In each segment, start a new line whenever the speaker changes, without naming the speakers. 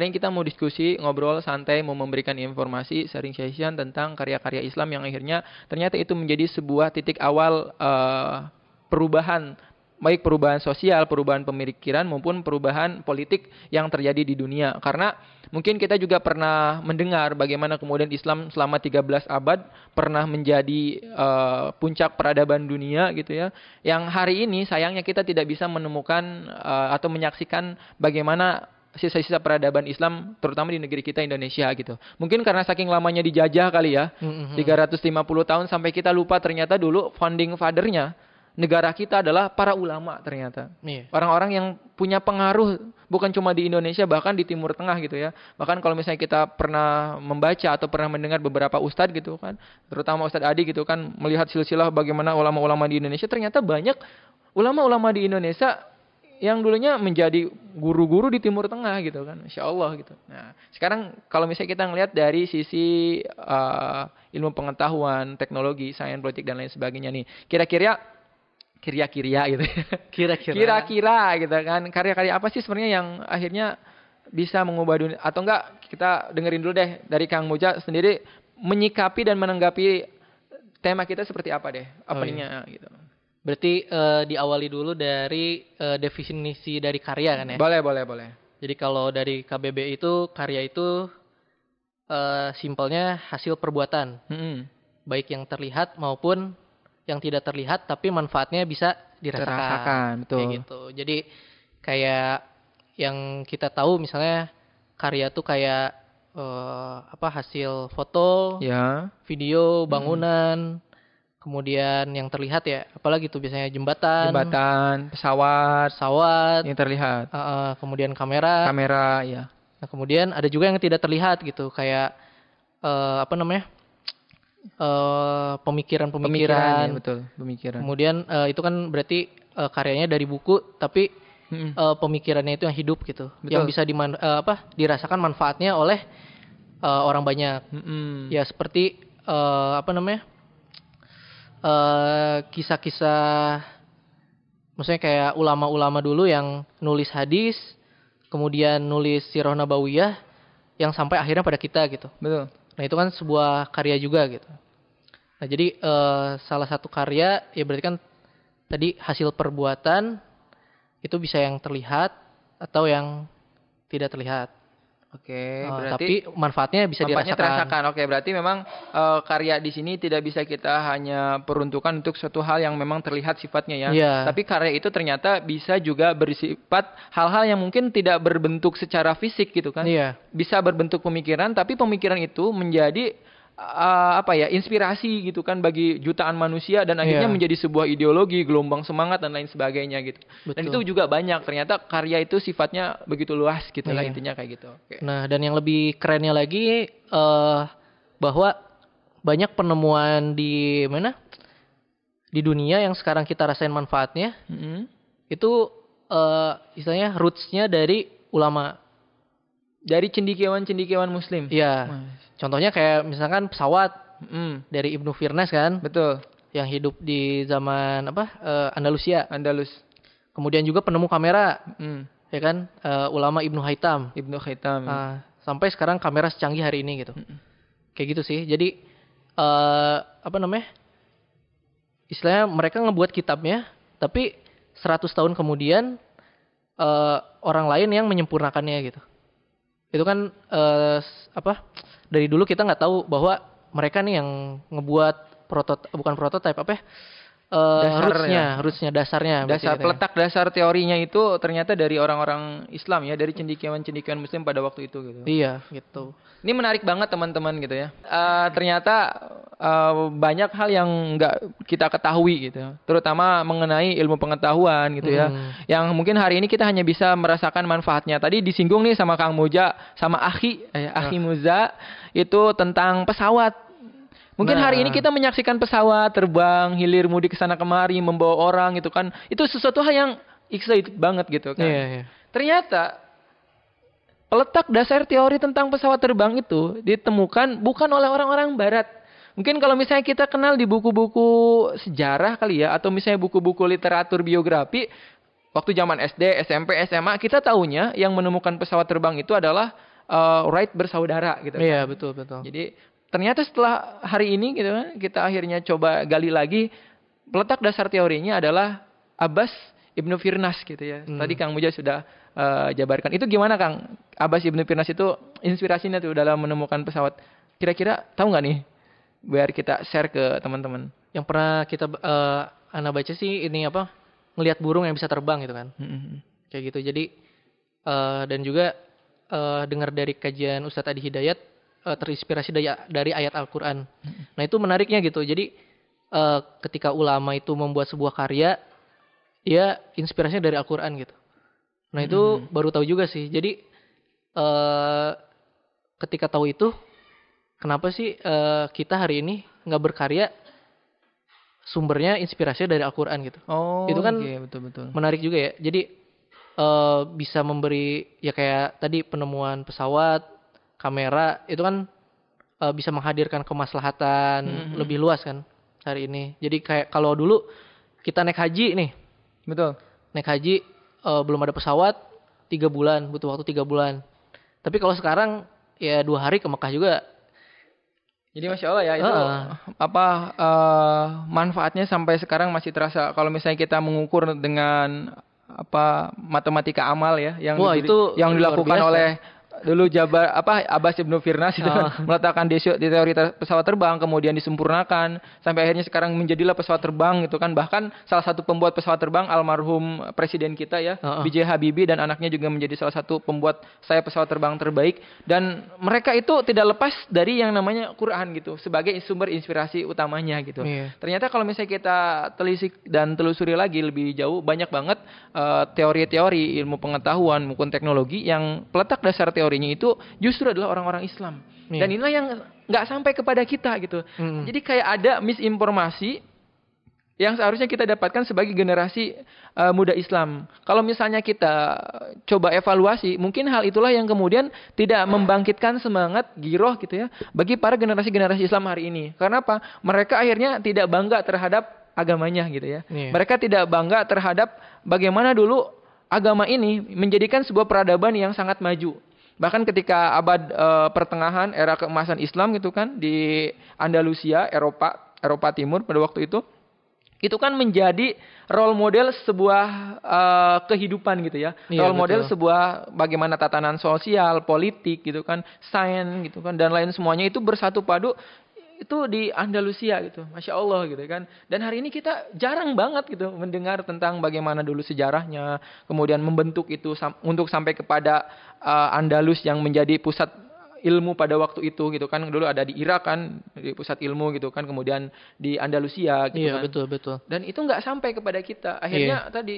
Hari ini kita mau diskusi, ngobrol santai, mau memberikan informasi, sharing session tentang karya-karya Islam yang akhirnya ternyata itu menjadi sebuah titik awal uh, perubahan baik perubahan sosial, perubahan pemikiran maupun perubahan politik yang terjadi di dunia. Karena mungkin kita juga pernah mendengar bagaimana kemudian Islam selama 13 abad pernah menjadi uh, puncak peradaban dunia gitu ya. Yang hari ini sayangnya kita tidak bisa menemukan uh, atau menyaksikan bagaimana sisa-sisa peradaban Islam terutama di negeri kita Indonesia gitu. Mungkin karena saking lamanya dijajah kali ya. Mm -hmm. 350 tahun sampai kita lupa ternyata dulu founding fathernya negara kita adalah para ulama ternyata. Iya. Orang-orang yang punya pengaruh bukan cuma di Indonesia bahkan di Timur Tengah gitu ya. Bahkan kalau misalnya kita pernah membaca atau pernah mendengar beberapa ustadz gitu kan, terutama Ustadz Adi gitu kan melihat silsilah bagaimana ulama-ulama di Indonesia ternyata banyak ulama-ulama di Indonesia yang dulunya menjadi guru-guru di Timur Tengah gitu kan, Insya Allah gitu. Nah, sekarang kalau misalnya kita ngelihat dari sisi uh, ilmu pengetahuan, teknologi, sains politik dan lain sebagainya nih, kira-kira kira-kira gitu, kira-kira, kira-kira gitu kan, karya-karya apa sih sebenarnya yang akhirnya bisa mengubah dunia atau enggak kita dengerin dulu deh dari Kang Moja sendiri menyikapi dan menanggapi tema kita seperti apa deh, apanya oh, iya. gitu.
Berarti uh, diawali dulu dari uh, definisi dari karya kan ya?
Boleh, boleh, boleh.
Jadi kalau dari KBB itu karya itu uh, simpelnya hasil perbuatan, hmm. baik yang terlihat maupun yang tidak terlihat, tapi manfaatnya bisa dirasakan. Terasakan, betul. Kayak gitu. Jadi kayak yang kita tahu misalnya karya tuh kayak uh, apa hasil foto, ya. video, bangunan. Hmm Kemudian yang terlihat ya, apalagi tuh biasanya jembatan,
jembatan, pesawat,
pesawat
yang terlihat. Uh,
uh, kemudian kamera,
kamera, ya.
Nah kemudian ada juga yang tidak terlihat gitu, kayak uh, apa namanya? pemikiran-pemikiran,
uh, ya, betul, pemikiran.
Kemudian uh, itu kan berarti uh, karyanya dari buku, tapi hmm. uh, pemikirannya itu yang hidup gitu, betul. yang bisa diman uh, apa dirasakan manfaatnya oleh uh, orang banyak. Hmm. Ya seperti uh, apa namanya? Eh, kisah-kisah maksudnya kayak ulama-ulama dulu yang nulis hadis, kemudian nulis sirah nabawiyah yang sampai akhirnya pada kita gitu.
Betul.
Nah, itu kan sebuah karya juga gitu. Nah, jadi uh, salah satu karya ya berarti kan tadi hasil perbuatan itu bisa yang terlihat atau yang tidak terlihat.
Oke,
uh, berarti tapi manfaatnya bisa manfaatnya dirasakan. terasakan.
Oke, berarti memang uh, karya di sini tidak bisa kita hanya peruntukan untuk suatu hal yang memang terlihat sifatnya ya. Yeah. Tapi karya itu ternyata bisa juga bersifat hal-hal yang mungkin tidak berbentuk secara fisik gitu kan.
Iya. Yeah.
Bisa berbentuk pemikiran, tapi pemikiran itu menjadi uh, apa ya inspirasi gitu kan bagi jutaan manusia dan akhirnya yeah. menjadi sebuah ideologi gelombang semangat dan lain sebagainya gitu Betul. dan itu juga banyak ternyata karya itu sifatnya begitu luas gitu yeah. lah iya. intinya kayak gitu
okay. nah dan yang lebih kerennya lagi uh, bahwa banyak penemuan di mana di dunia yang sekarang kita rasain manfaatnya mm -hmm. itu uh, istilahnya rootsnya dari ulama
dari cendikiawan-cendikiawan muslim.
Iya. Contohnya kayak misalkan pesawat mm, dari Ibnu Firnas kan?
Betul.
Yang hidup di zaman apa? Uh, Andalusia.
Andalus.
Kemudian juga penemu kamera. Mm. Ya kan? Uh, ulama Ibnu Haitam.
Ibnu Haitam.
Uh, sampai sekarang kamera secanggih hari ini gitu. Mm. Kayak gitu sih. Jadi uh, apa namanya? Istilahnya mereka ngebuat kitabnya, tapi 100 tahun kemudian uh, orang lain yang menyempurnakannya gitu itu kan uh, apa dari dulu kita nggak tahu bahwa mereka nih yang ngebuat protot bukan prototipe apa ya uh, dasarnya, rootsnya, rootsnya dasarnya.
Dasar peletak dasar teorinya itu ternyata dari orang-orang Islam ya, dari cendikiawan-cendikiawan Muslim pada waktu itu gitu.
Iya, gitu.
Ini menarik banget teman-teman gitu ya. Uh, ternyata uh, banyak hal yang nggak kita ketahui gitu, terutama mengenai ilmu pengetahuan gitu ya, hmm. yang mungkin hari ini kita hanya bisa merasakan manfaatnya. Tadi disinggung nih sama Kang Moja, sama Akhi, eh, Akhi Muza itu tentang pesawat Mungkin nah. hari ini kita menyaksikan pesawat terbang, hilir mudik ke sana kemari, membawa orang gitu kan. Itu sesuatu hal yang excited banget gitu kan.
Yeah, yeah.
Ternyata letak dasar teori tentang pesawat terbang itu ditemukan bukan oleh orang-orang barat. Mungkin kalau misalnya kita kenal di buku-buku sejarah kali ya atau misalnya buku-buku literatur biografi waktu zaman SD, SMP, SMA kita tahunya yang menemukan pesawat terbang itu adalah uh, right bersaudara gitu.
Iya, kan. betul, betul.
Jadi ternyata setelah hari ini gitu kan kita akhirnya coba gali lagi peletak dasar teorinya adalah Abbas Ibnu Firnas gitu ya. Hmm. Tadi Kang Muja sudah uh, jabarkan. Itu gimana Kang? Abbas Ibnu Firnas itu inspirasinya tuh dalam menemukan pesawat. Kira-kira tahu nggak nih? Biar kita share ke teman-teman.
Yang pernah kita uh, anak baca sih ini apa? Ngelihat burung yang bisa terbang gitu kan. Hmm. Kayak gitu. Jadi uh, dan juga uh, dengar dari kajian Ustadz Adi Hidayat uh, terinspirasi dari, dari ayat Al-Qur'an. Hmm. Nah, itu menariknya gitu. Jadi uh, ketika ulama itu membuat sebuah karya dia inspirasinya dari Al-Quran gitu. Nah itu hmm. baru tahu juga sih. Jadi uh, ketika tahu itu, kenapa sih uh, kita hari ini nggak berkarya? Sumbernya inspirasinya dari Al-Quran gitu.
Oh,
itu kan
okay, betul betul.
Menarik juga ya. Jadi uh, bisa memberi ya kayak tadi penemuan pesawat, kamera itu kan uh, bisa menghadirkan kemaslahatan mm -hmm. lebih luas kan hari ini. Jadi kayak kalau dulu kita naik haji nih,
Betul.
Naik haji uh, belum ada pesawat tiga bulan butuh waktu tiga bulan. Tapi kalau sekarang ya dua hari ke Mekah juga.
Jadi masya Allah ya itu uh. apa uh, manfaatnya sampai sekarang masih terasa. Kalau misalnya kita mengukur dengan apa matematika amal ya yang
Wah, itu
yang dilakukan oleh dulu Jabar apa Abbas Ibnu Firnas itu oh. meletakkan di, di teori pesawat terbang kemudian disempurnakan sampai akhirnya sekarang menjadilah pesawat terbang gitu kan bahkan salah satu pembuat pesawat terbang almarhum presiden kita ya oh. B.J. Habibie dan anaknya juga menjadi salah satu pembuat saya pesawat terbang terbaik dan mereka itu tidak lepas dari yang namanya Quran gitu sebagai sumber inspirasi utamanya gitu. Yeah. Ternyata kalau misalnya kita telisik dan telusuri lagi lebih jauh banyak banget eh, teori-teori uh, ilmu pengetahuan maupun teknologi yang peletak dasar teori teorinya itu justru adalah orang-orang Islam. Yeah. Dan inilah yang nggak sampai kepada kita gitu. Mm. Jadi kayak ada misinformasi yang seharusnya kita dapatkan sebagai generasi uh, muda Islam. Kalau misalnya kita coba evaluasi, mungkin hal itulah yang kemudian tidak membangkitkan semangat giroh gitu ya bagi para generasi-generasi Islam hari ini. Karena apa? Mereka akhirnya tidak bangga terhadap agamanya gitu ya. Yeah. Mereka tidak bangga terhadap bagaimana dulu agama ini menjadikan sebuah peradaban yang sangat maju. Bahkan ketika abad e, pertengahan era keemasan Islam gitu kan di Andalusia, Eropa, Eropa Timur pada waktu itu itu kan menjadi role model sebuah uh, kehidupan gitu ya. Iya, role betul. model sebuah bagaimana tatanan sosial, politik gitu kan, sains gitu kan dan lain semuanya itu bersatu padu itu di Andalusia gitu, masya Allah gitu kan. Dan hari ini kita jarang banget gitu mendengar tentang bagaimana dulu sejarahnya, kemudian membentuk itu sam untuk sampai kepada uh, Andalus yang menjadi pusat ilmu pada waktu itu gitu kan. Dulu ada di Irak kan di pusat ilmu gitu kan kemudian di Andalusia gitu
iya,
kan.
betul betul.
Dan itu nggak sampai kepada kita. Akhirnya iya. tadi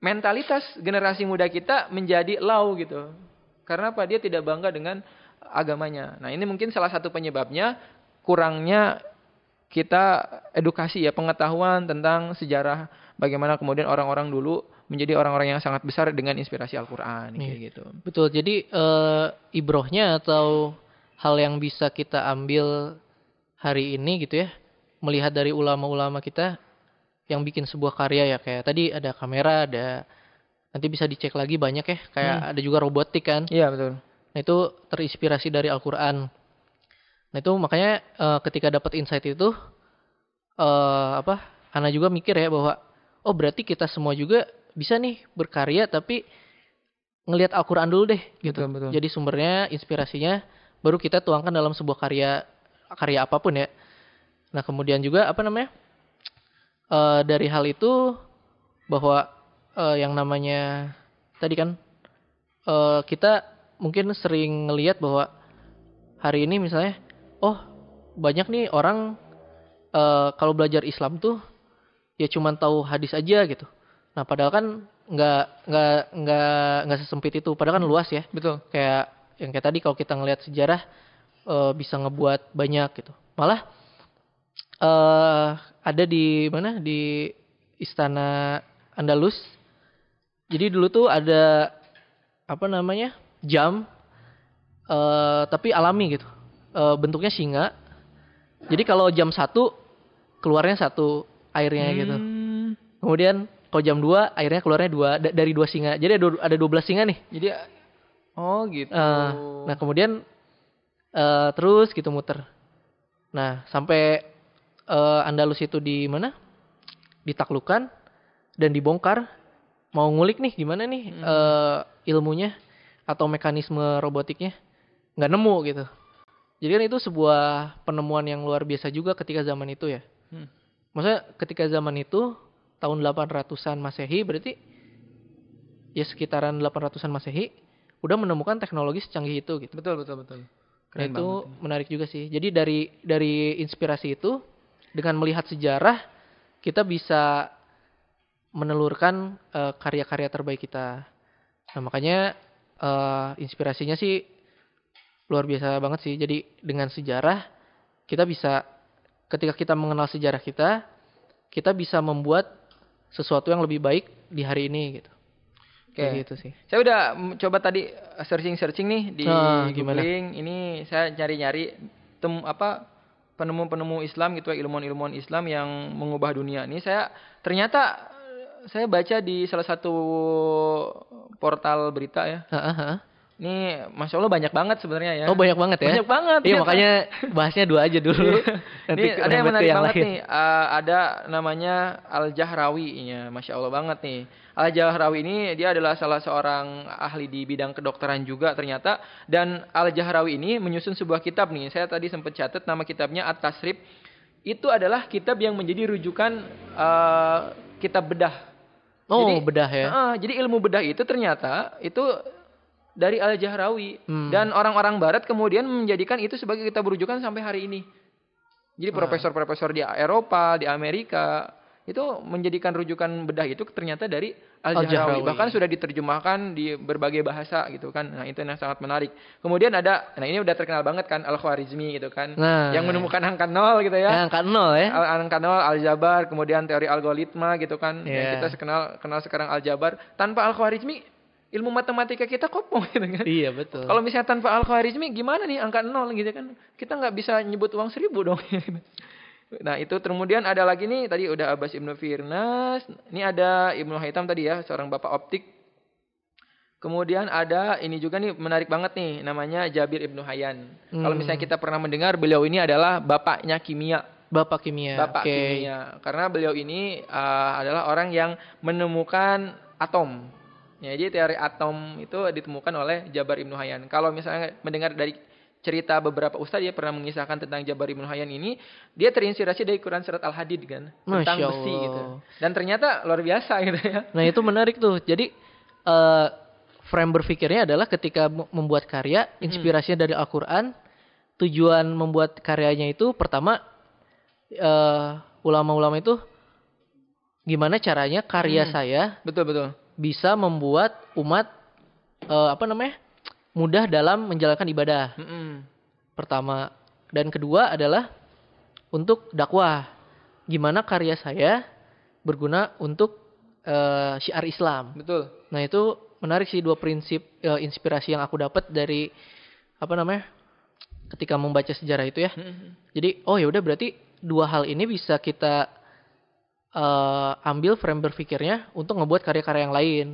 mentalitas generasi muda kita menjadi low gitu. Karena apa? Dia tidak bangga dengan agamanya. Nah ini mungkin salah satu penyebabnya kurangnya kita edukasi ya pengetahuan tentang sejarah bagaimana kemudian orang-orang dulu menjadi orang-orang yang sangat besar dengan inspirasi Al-Qur'an kayak iya. gitu.
Betul. Jadi e, ibrohnya atau hal yang bisa kita ambil hari ini gitu ya, melihat dari ulama-ulama kita yang bikin sebuah karya ya kayak tadi ada kamera, ada nanti bisa dicek lagi banyak ya, kayak hmm. ada juga robotik kan.
Iya, betul.
Nah, itu terinspirasi dari Al-Qur'an. Nah itu makanya uh, ketika dapat insight itu uh, apa? Ana juga mikir ya bahwa oh berarti kita semua juga bisa nih berkarya tapi ngelihat Al-Qur'an dulu deh gitu. Betul, betul. Jadi sumbernya, inspirasinya baru kita tuangkan dalam sebuah karya karya apa pun ya. Nah, kemudian juga apa namanya? Uh, dari hal itu bahwa uh, yang namanya tadi kan uh, kita mungkin sering ngelihat bahwa hari ini misalnya oh banyak nih orang uh, kalau belajar Islam tuh ya cuman tahu hadis aja gitu. Nah padahal kan nggak nggak nggak nggak sesempit itu. Padahal kan hmm. luas ya.
Betul.
Kayak yang kayak tadi kalau kita ngelihat sejarah uh, bisa ngebuat banyak gitu. Malah uh, ada di mana di istana Andalus. Jadi dulu tuh ada apa namanya jam uh, tapi alami gitu e, bentuknya singa. Jadi kalau jam satu keluarnya satu airnya gitu. hmm. gitu. Kemudian kalau jam 2 airnya keluarnya dua dari dua singa. Jadi ada ada 12 singa nih.
Jadi Oh gitu.
Uh, nah kemudian uh, terus gitu muter. Nah sampai uh, Andalus itu di mana? Ditaklukkan dan dibongkar. Mau ngulik nih gimana nih hmm. uh, ilmunya atau mekanisme robotiknya? Nggak nemu gitu. Jadi kan itu sebuah penemuan yang luar biasa juga ketika zaman itu ya. Hmm. Maksudnya ketika zaman itu tahun 800-an Masehi berarti ya sekitaran 800-an Masehi udah menemukan teknologi secanggih itu gitu.
Betul betul betul.
Keren nah, itu banget. menarik juga sih. Jadi dari dari inspirasi itu dengan melihat sejarah kita bisa menelurkan uh, karya-karya terbaik kita. Nah, makanya uh, inspirasinya sih luar biasa banget sih. Jadi dengan sejarah kita bisa ketika kita mengenal sejarah kita, kita bisa membuat sesuatu yang lebih baik di hari ini gitu.
Oke, okay. gitu sih. Saya udah coba tadi searching-searching nih di oh, googling. Ini saya nyari-nyari tem apa penemu-penemu Islam gitu ya, ilmuwan-ilmuwan Islam yang mengubah dunia. Ini saya ternyata saya baca di salah satu portal berita ya. Uh -huh. Ini masya Allah banyak banget sebenarnya ya.
Oh banyak banget ya.
Banyak banget.
Iya makanya bahasnya dua aja dulu.
Iya. Nanti ini ada yang menarik yang banget lain. nih. Uh, ada namanya Al Jahrawi, ya, masya Allah banget nih. Al Jahrawi ini dia adalah salah seorang ahli di bidang kedokteran juga ternyata. Dan Al Jahrawi ini menyusun sebuah kitab nih. Saya tadi sempat catat nama kitabnya At Tasrib. Itu adalah kitab yang menjadi rujukan uh, kitab bedah.
Oh jadi, bedah ya.
Uh, jadi ilmu bedah itu ternyata itu dari Al-Jahrawi hmm. dan orang-orang barat kemudian menjadikan itu sebagai kitab rujukan sampai hari ini. Jadi ah. profesor-profesor di Eropa, di Amerika itu menjadikan rujukan bedah itu ternyata dari Al-Jahrawi. Al Bahkan sudah diterjemahkan di berbagai bahasa gitu kan. Nah, itu yang sangat menarik. Kemudian ada nah ini udah terkenal banget kan Al-Khwarizmi gitu kan. Nah, yang menemukan angka nol gitu ya.
Angka nol ya.
Al angka nol, Al-Jabar, kemudian teori algoritma gitu kan. Yeah. Yang kita kenal kenal sekarang Al-Jabar. Tanpa Al-Khwarizmi ilmu matematika kita kopong gitu kan.
Iya betul.
Kalau misalnya tanpa Al-Khwarizmi gimana nih angka nol gitu kan. Kita nggak bisa nyebut uang seribu dong. nah itu kemudian ada lagi nih tadi udah Abbas Ibnu Firnas. Ini ada Ibnu Haitam tadi ya seorang bapak optik. Kemudian ada ini juga nih menarik banget nih namanya Jabir Ibnu Hayyan. Hmm. Kalau misalnya kita pernah mendengar beliau ini adalah bapaknya kimia.
Bapak kimia.
Bapak okay. kimia. Karena beliau ini uh, adalah orang yang menemukan atom. Ya, jadi teori atom itu ditemukan oleh Jabar Ibnu Hayyan. Kalau misalnya mendengar dari cerita beberapa ustadz dia pernah mengisahkan tentang Jabar Ibnu Hayyan ini, dia terinspirasi dari Quran surat Al-Hadid kan, tentang Masya besi gitu. Dan ternyata luar biasa gitu ya.
Nah, itu menarik tuh. Jadi uh, frame berpikirnya adalah ketika membuat karya, hmm. inspirasinya hmm. dari Al-Qur'an, tujuan membuat karyanya itu pertama uh, ulama-ulama itu gimana caranya karya hmm. saya
betul betul
bisa membuat umat uh, apa namanya mudah dalam menjalankan ibadah. Mm -hmm. Pertama dan kedua adalah untuk dakwah. Gimana karya saya berguna untuk uh, syiar Islam.
Betul.
Nah itu menarik sih dua prinsip uh, inspirasi yang aku dapat dari apa namanya ketika membaca sejarah itu ya. Mm -hmm. Jadi oh ya udah berarti dua hal ini bisa kita uh, ambil frame berpikirnya untuk ngebuat karya-karya yang lain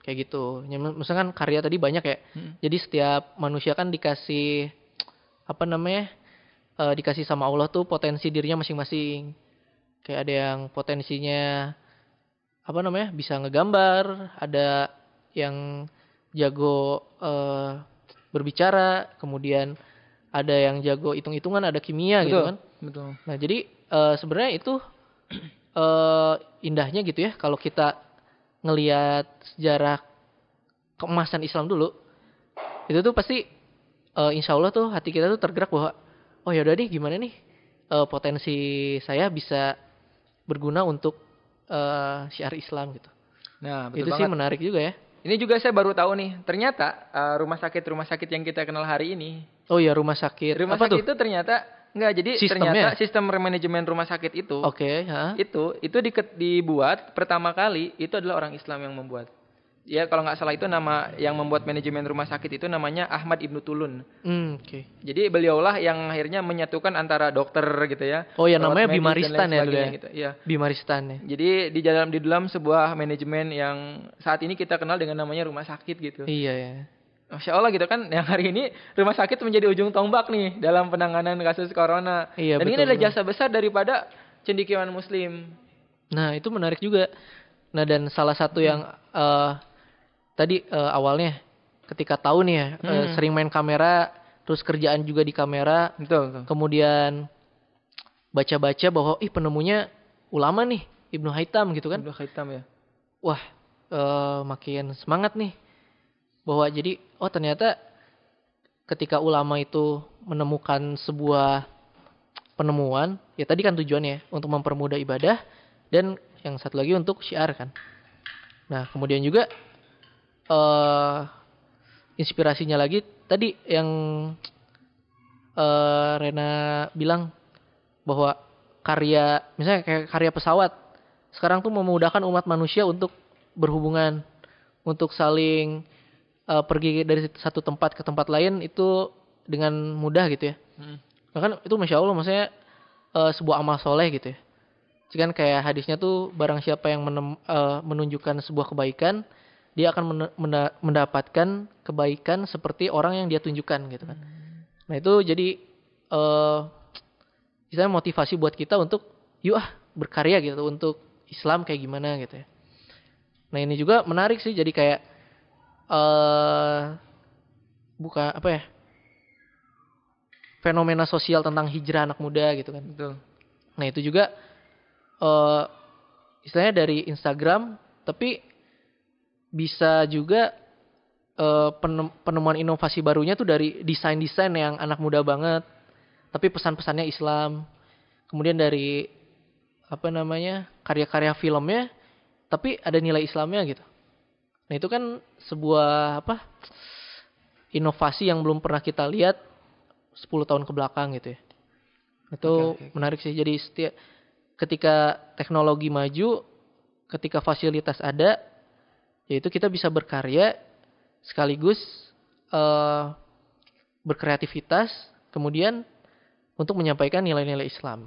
kayak gitu. Misalnya kan karya tadi banyak ya. Hmm. Jadi setiap manusia kan dikasih apa namanya? Uh, dikasih sama Allah tuh potensi dirinya masing-masing. Kayak ada yang potensinya apa namanya? bisa ngegambar, ada yang jago uh, berbicara, kemudian ada yang jago hitung-hitungan, ada kimia gitu Betul. gitu kan.
Betul.
Nah, jadi uh, sebenarnya itu uh, indahnya gitu ya kalau kita ngelihat sejarah keemasan Islam dulu itu tuh pasti uh, insya Allah tuh hati kita tuh tergerak bahwa oh ya udah nih gimana nih uh, potensi saya bisa berguna untuk uh, syiar Islam gitu.
Nah,
betul itu banget. sih menarik juga ya.
Ini juga saya baru tahu nih, ternyata uh, rumah sakit rumah sakit yang kita kenal hari ini.
Oh iya rumah sakit.
Rumah Apa sakit tuh? itu ternyata Enggak, jadi Sistemnya? ternyata sistem manajemen rumah sakit itu,
oke, okay,
itu itu di, dibuat pertama kali itu adalah orang Islam yang membuat. Ya kalau nggak salah itu nama yang membuat manajemen rumah sakit itu namanya Ahmad Ibnu Tulun.
Mm, oke. Okay.
Jadi beliaulah yang akhirnya menyatukan antara dokter gitu ya.
Oh ya namanya Bimaristan ya
ya. Gitu. ya.
Bimaristan ya.
Jadi di dalam di dalam sebuah manajemen yang saat ini kita kenal dengan namanya rumah sakit gitu.
Iya ya.
Masya Allah gitu kan yang hari ini rumah sakit menjadi ujung tombak nih dalam penanganan kasus corona.
Iya,
Dan
betul,
ini adalah jasa besar daripada cendikiawan muslim.
Nah itu menarik juga. Nah dan salah satu hmm. yang uh, tadi uh, awalnya ketika tahu nih ya hmm. uh, sering main kamera, terus kerjaan juga di kamera, betul, betul. kemudian baca-baca bahwa ih penemunya ulama nih Ibnu Haitam gitu kan?
Ibnu Haitam ya.
Wah uh, makin semangat nih bahwa jadi oh ternyata ketika ulama itu menemukan sebuah penemuan ya tadi kan tujuannya untuk mempermudah ibadah dan yang satu lagi untuk syiar kan. Nah kemudian juga uh, inspirasinya lagi tadi yang uh, Rena bilang bahwa karya misalnya kayak karya pesawat sekarang tuh memudahkan umat manusia untuk berhubungan untuk saling uh, pergi dari satu tempat ke tempat lain itu dengan mudah gitu ya. Hmm. Bahkan itu masya Allah maksudnya uh, sebuah amal soleh gitu ya. Kan kayak hadisnya tuh barang siapa yang menem, uh, menunjukkan sebuah kebaikan, dia akan men mendapatkan kebaikan seperti orang yang dia tunjukkan gitu kan. Hmm. Nah itu jadi uh, misalnya motivasi buat kita untuk yuk ah berkarya gitu untuk Islam kayak gimana gitu ya. Nah ini juga menarik sih jadi kayak uh, buka apa ya fenomena sosial tentang hijrah anak muda gitu kan. Betul. Nah itu juga uh, istilahnya dari Instagram, tapi bisa juga uh, penemuan inovasi barunya tuh dari desain-desain yang anak muda banget, tapi pesan-pesannya Islam. Kemudian dari apa namanya karya-karya filmnya, tapi ada nilai Islamnya gitu. Nah itu kan sebuah apa inovasi yang belum pernah kita lihat 10 tahun ke belakang gitu ya. Itu okay, okay. menarik sih. Jadi setiap ketika teknologi maju, ketika fasilitas ada, yaitu kita bisa berkarya sekaligus uh, berkreativitas, kemudian untuk menyampaikan nilai-nilai Islam.